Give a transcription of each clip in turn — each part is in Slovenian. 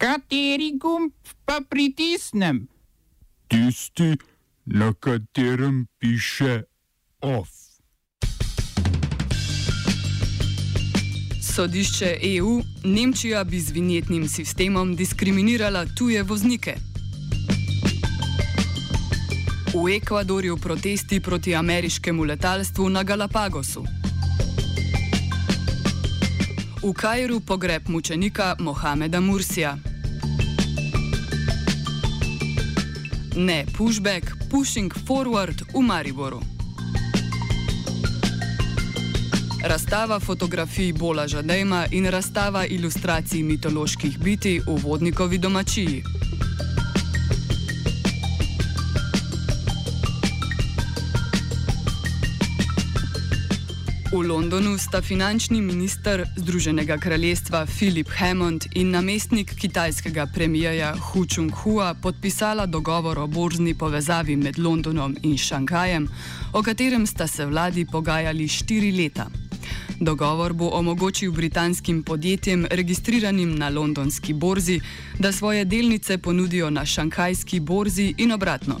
Kateri gumb pa pritisnem? Tisti, na katerem piše OF. Sodišče EU Nemčija bi z vinjetnim sistemom diskriminirala tuje voznike. V Ekvadorju protesti proti ameriškemu letalstvu na Galapagosu. V Kajru pogreb mučenika Mohameda Mursija. Ne pushback, pushing forward v Mariboru. Razstava fotografij Bola Žadejma in razstava ilustracij mitoloških biti v vodnikovi domačiji. V Londonu sta finančni minister Združenega kraljestva Philip Hammond in namestnik kitajskega premijeja Hu Chung-hua podpisala dogovor o borzni povezavi med Londonom in Šanghajem, o katerem sta se vladi pogajali štiri leta. Dogovor bo omogočil britanskim podjetjem, registriranim na londonski borzi, da svoje delnice ponudijo na šanghajski borzi in obratno.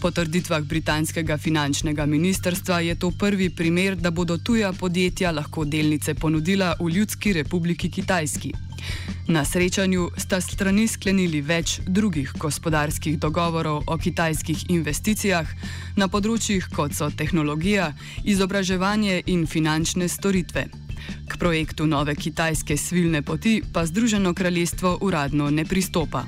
Po trditvah britanskega finančnega ministrstva je to prvi primer, da bodo tuja podjetja lahko delnice ponudila v Ljudski republiki Kitajski. Na srečanju sta strani sklenili več drugih gospodarskih dogovorov o kitajskih investicijah na področjih kot so tehnologija, izobraževanje in finančne storitve. K projektu nove kitajske svilne poti pa Združeno kraljestvo uradno ne pristopa.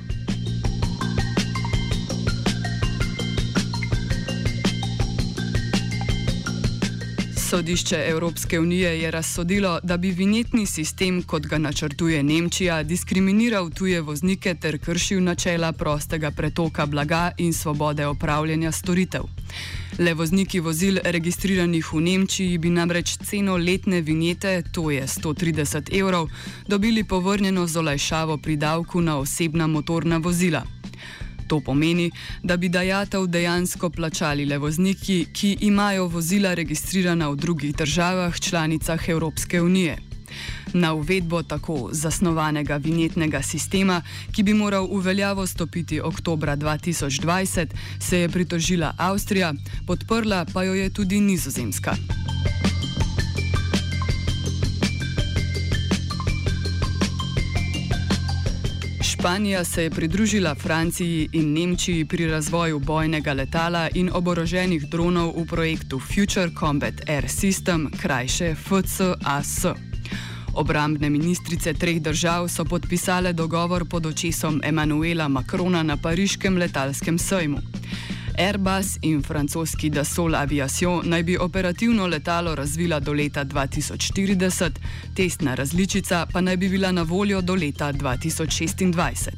Sodišče Evropske unije je razsodilo, da bi vinjetni sistem, kot ga načrtuje Nemčija, diskriminiral tuje voznike ter kršil načela prostega pretoka blaga in svobode opravljanja storitev. Le vozniki vozil registriranih v Nemčiji bi namreč ceno letne vinjete, to je 130 evrov, dobili povrnjeno z olajšavo pri davku na osebna motorna vozila. To pomeni, da bi dajatev dejansko plačali le vozniki, ki imajo vozila registrirana v drugih državah članicah Evropske unije. Na uvedbo tako zasnovanega vinjetnega sistema, ki bi moral v veljavo stopiti oktober 2020, se je pritožila Avstrija, podprla pa jo je tudi Nizozemska. Španija se je pridružila Franciji in Nemčiji pri razvoju bojnega letala in oboroženih dronov v projektu Future Combat Air System, krajše FCAS. Obrambne ministrice treh držav so podpisale dogovor pod očesom Emanuela Macrona na pariškem letalskem sejmu. Airbus in francoski Dassault Aviation naj bi operativno letalo razvila do leta 2040, testna različica pa naj bi bila na voljo do leta 2026.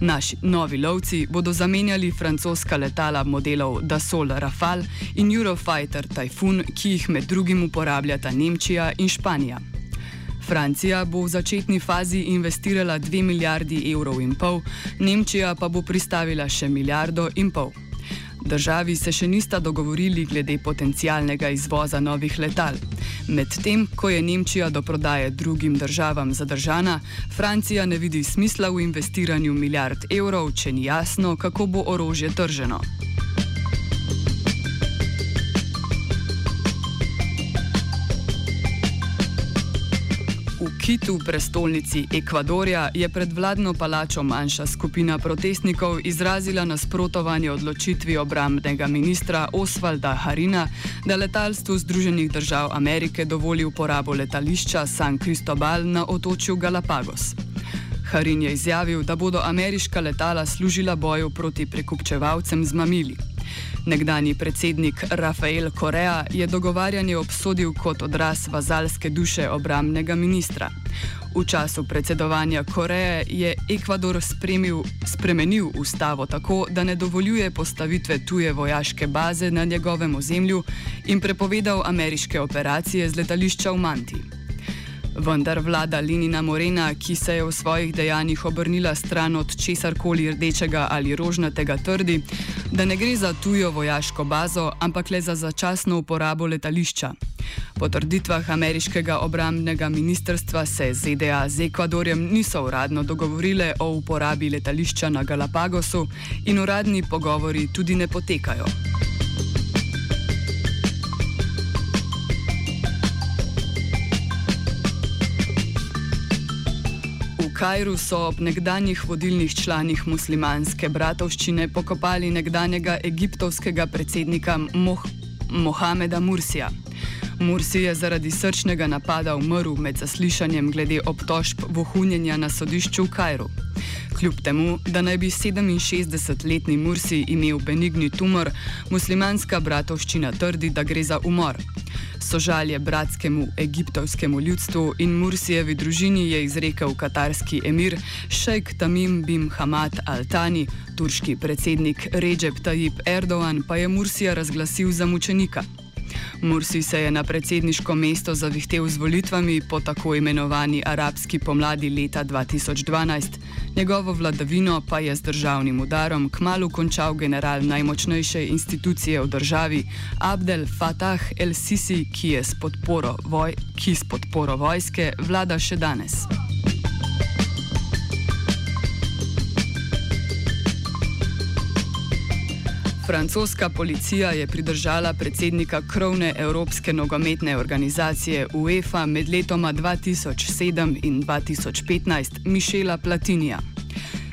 Naši novi lovci bodo zamenjali francoska letala modelov Dassault Rafale in Eurofighter Typhoon, ki jih med drugim uporabljata Nemčija in Španija. Francija bo v začetni fazi investirala 2 milijardi evrov in pol, Nemčija pa bo pristavila še milijardo in pol. Državi se še nista dogovorili glede potencialnega izvoza novih letal. Medtem, ko je Nemčija do prodaje drugim državam zadržana, Francija ne vidi smisla v investiranju milijard evrov, če ni jasno, kako bo orožje trženo. Kitu, prestolnici Ekvadorja, je pred vladno palačo manjša skupina protestnikov izrazila nasprotovanje odločitvi obrambnega ministra Osvalda Harina, da letalstvu Združenih držav Amerike dovoli uporabo letališča San Cristobal na otočju Galapagos. Harin je izjavil, da bodo ameriška letala služila boju proti prekupčevalcem z mamili. Nekdani predsednik Rafael Korea je dogovarjanje obsodil kot odraz vazalske duše obramnega ministra. V času predsedovanja Koreje je Ekvador spremil, spremenil ustavo tako, da ne dovoljuje postavitve tuje vojaške baze na njegovem ozemlju in prepovedal ameriške operacije z letališča v Manti. Vendar vlada Linina Morena, ki se je v svojih dejanjih obrnila stran od česarkoli rdečega ali rožnatega, trdi, da ne gre za tujo vojaško bazo, ampak le za začasno uporabo letališča. Po trditvah ameriškega obrambnega ministrstva se ZDA z Ekvadorjem niso uradno dogovorile o uporabi letališča na Galapagosu in uradni pogovori tudi ne potekajo. Kajru so ob nekdanjih vodilnih članih muslimanske bratovščine pokopali nekdanjega egiptovskega predsednika Moh Mohameda Mursija. Mursi je zaradi srčnega napada umrl med zaslišanjem glede obtožb vohunjenja na sodišču v Kajru. Kljub temu, da naj bi 67-letni Mursi imel benigni tumor, muslimanska bratovščina trdi, da gre za umor. Sožalje bratskemu egiptovskemu ljudstvu in Mursijevi družini je izrekel katarski emir Šejk Tamim bin Hamad Al-Tani, turški predsednik Recep Tayyip Erdogan pa je Mursija razglasil za mučenika. Mursi se je na predsedniško mesto zavihtel z volitvami po tako imenovani arabski pomladi leta 2012. Njegovo vladavino pa je z državnim udarom kmalo končal general najmočnejše institucije v državi Abdel Fattah el-Sisi, ki, ki s podporo vojske vlada še danes. Francoska policija je pridržala predsednika krovne Evropske nogometne organizacije UEFA med letoma 2007 in 2015, Mišela Platinija.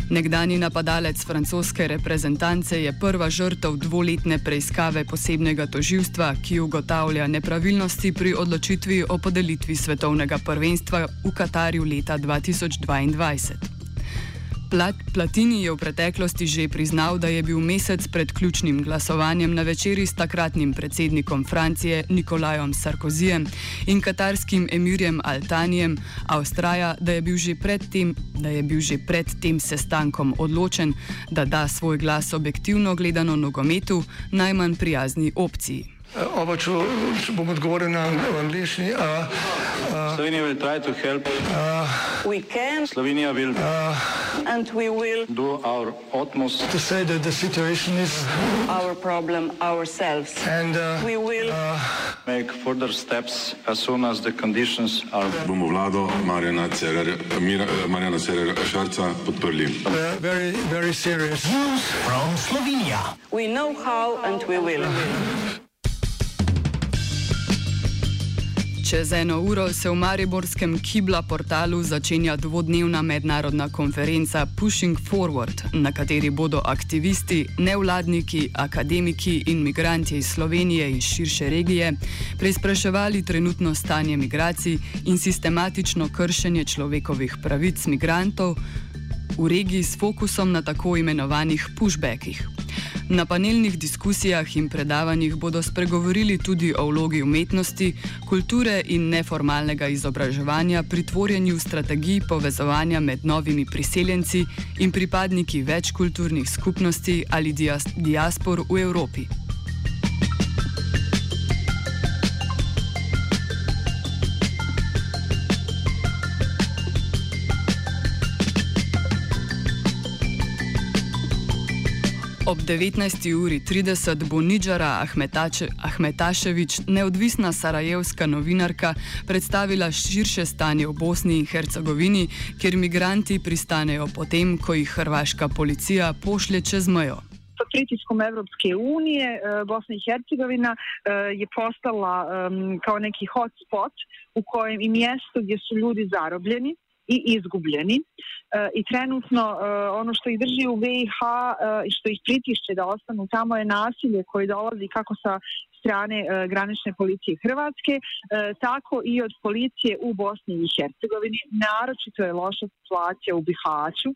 Nekdani napadalec francoske reprezentance je prva žrtev dvoletne preiskave posebnega toživstva, ki ugotavlja nepravilnosti pri odločitvi o podelitvi svetovnega prvenstva v Katarju leta 2022. Plat, Platini je v preteklosti že priznal, da je bil mesec pred ključnim glasovanjem na večeri s takratnim predsednikom Francije Nikolajom Sarkozijem in katarskim emirjem Altanijem, a ustraja, da je bil že pred tem, že pred tem sestankom odločen, da da svoj glas objektivno gledano nogometu najmanj prijazni opciji. Oba, če, če bom odgovoril na angliški. Slovenija bo poskušala pomagati. Slovenija bo naredila naš utmost, da bo rekla, da je situacija naš problem, naš sebe. In bomo naredili nadaljnje korake, as soon as the conditions are. Bomo vlado Marjana Cererera Šarca podprli. Very, very serious news from Slovenija. We know how and we will. Čez eno uro se v Mariborskem Kibla portalu začenja dvodnevna mednarodna konferenca Pushing Forward, na kateri bodo aktivisti, nevladniki, akademiki in migranti iz Slovenije in širše regije preizpraševali trenutno stanje migracij in sistematično kršenje človekovih pravic migrantov v regiji s fokusom na tako imenovanih pushbackih. Na panelnih diskusijah in predavanjih bodo spregovorili tudi o vlogi umetnosti, kulture in neformalnega izobraževanja pri tvorjenju strategij povezovanja med novimi priseljenci in pripadniki večkulturnih skupnosti ali diaspor v Evropi. Ob 19.30 bo Nidžara Ahmetaševič, neodvisna sarajevska novinarka, predstavila širše stanje v Bosni in Hercegovini, kjer migranti pristanejo potem, ko jih hrvaška policija pošlje čez mejo. Pod pritiskom Evropske unije eh, Bosna i Hercegovina eh, je postala kao neki hotspot u kojem i mjesto gdje su ljudi zarobljeni i izgubljeni. E, I trenutno e, ono što ih drži u BiH e, i što ih pritišće da ostanu tamo je nasilje koje dolazi kako sa strane e, granične policije Hrvatske, e, tako i od policije u Bosni i Hercegovini. Naročito je loša situacija u Bihaću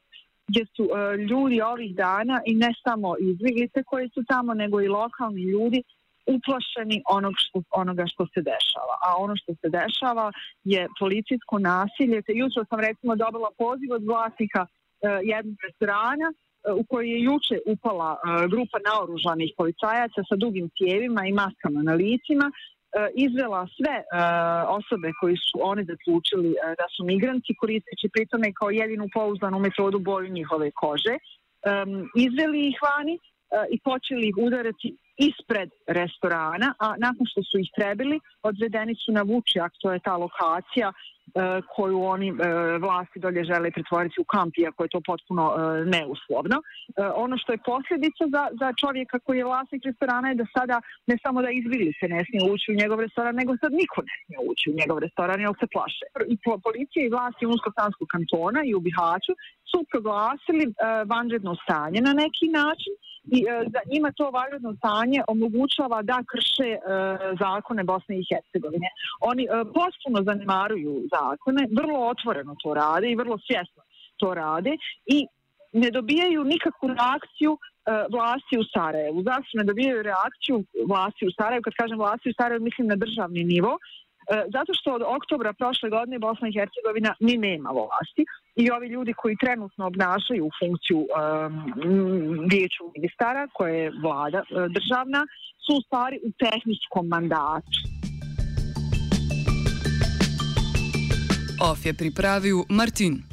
gdje su e, ljudi ovih dana i ne samo izbjeglice koji su tamo, nego i lokalni ljudi uplašeni onog što, onoga što se dešava. A ono što se dešava je policijsko nasilje. Te jučer sam recimo dobila poziv od vlasnika uh, jednog restorana uh, u koji je juče upala uh, grupa naoružanih policajaca sa dugim cijevima i maskama na licima izvela sve osobe koji su oni zaključili da su migranti koristeći pritome kao jedinu pouzdanu metodu boju njihove kože. Izveli ih vani i počeli ih udarati ispred restorana, a nakon što su ih trebili, odvedeni su na Vučjak, to je ta lokacija E, koju oni e, vlasti dolje žele pretvoriti u kamp, iako je to potpuno e, neuslovno. E, ono što je posljedica za, za čovjeka koji je vlasnik restorana je da sada ne samo da izbili ne smije ući u njegov restoran, nego sad niko ne smije ući u njegov restoran jer se plaše. I policija i vlasti Unsko-Sanskog kantona i u Bihaću su proglasili e, vanredno stanje na neki način i e, za njima to vanredno stanje omogućava da krše e, zakone Bosne i Hercegovine. Oni e, potpuno zanemaruju zakone, vrlo otvoreno to rade i vrlo svjesno to rade i ne dobijaju nikakvu reakciju e, vlasti u Sarajevu. Zašto ne dobijaju reakciju vlasti u Sarajevu? Kad kažem vlasti u Sarajevu mislim na državni nivo. E, zato što od oktobra prošle godine Bosna i Hercegovina ni nema vlasti i ovi ljudi koji trenutno obnašaju funkciju um, vijeću ministara koje je vlada e, državna su u stvari u tehničkom mandatu. OF je pripravil Martin.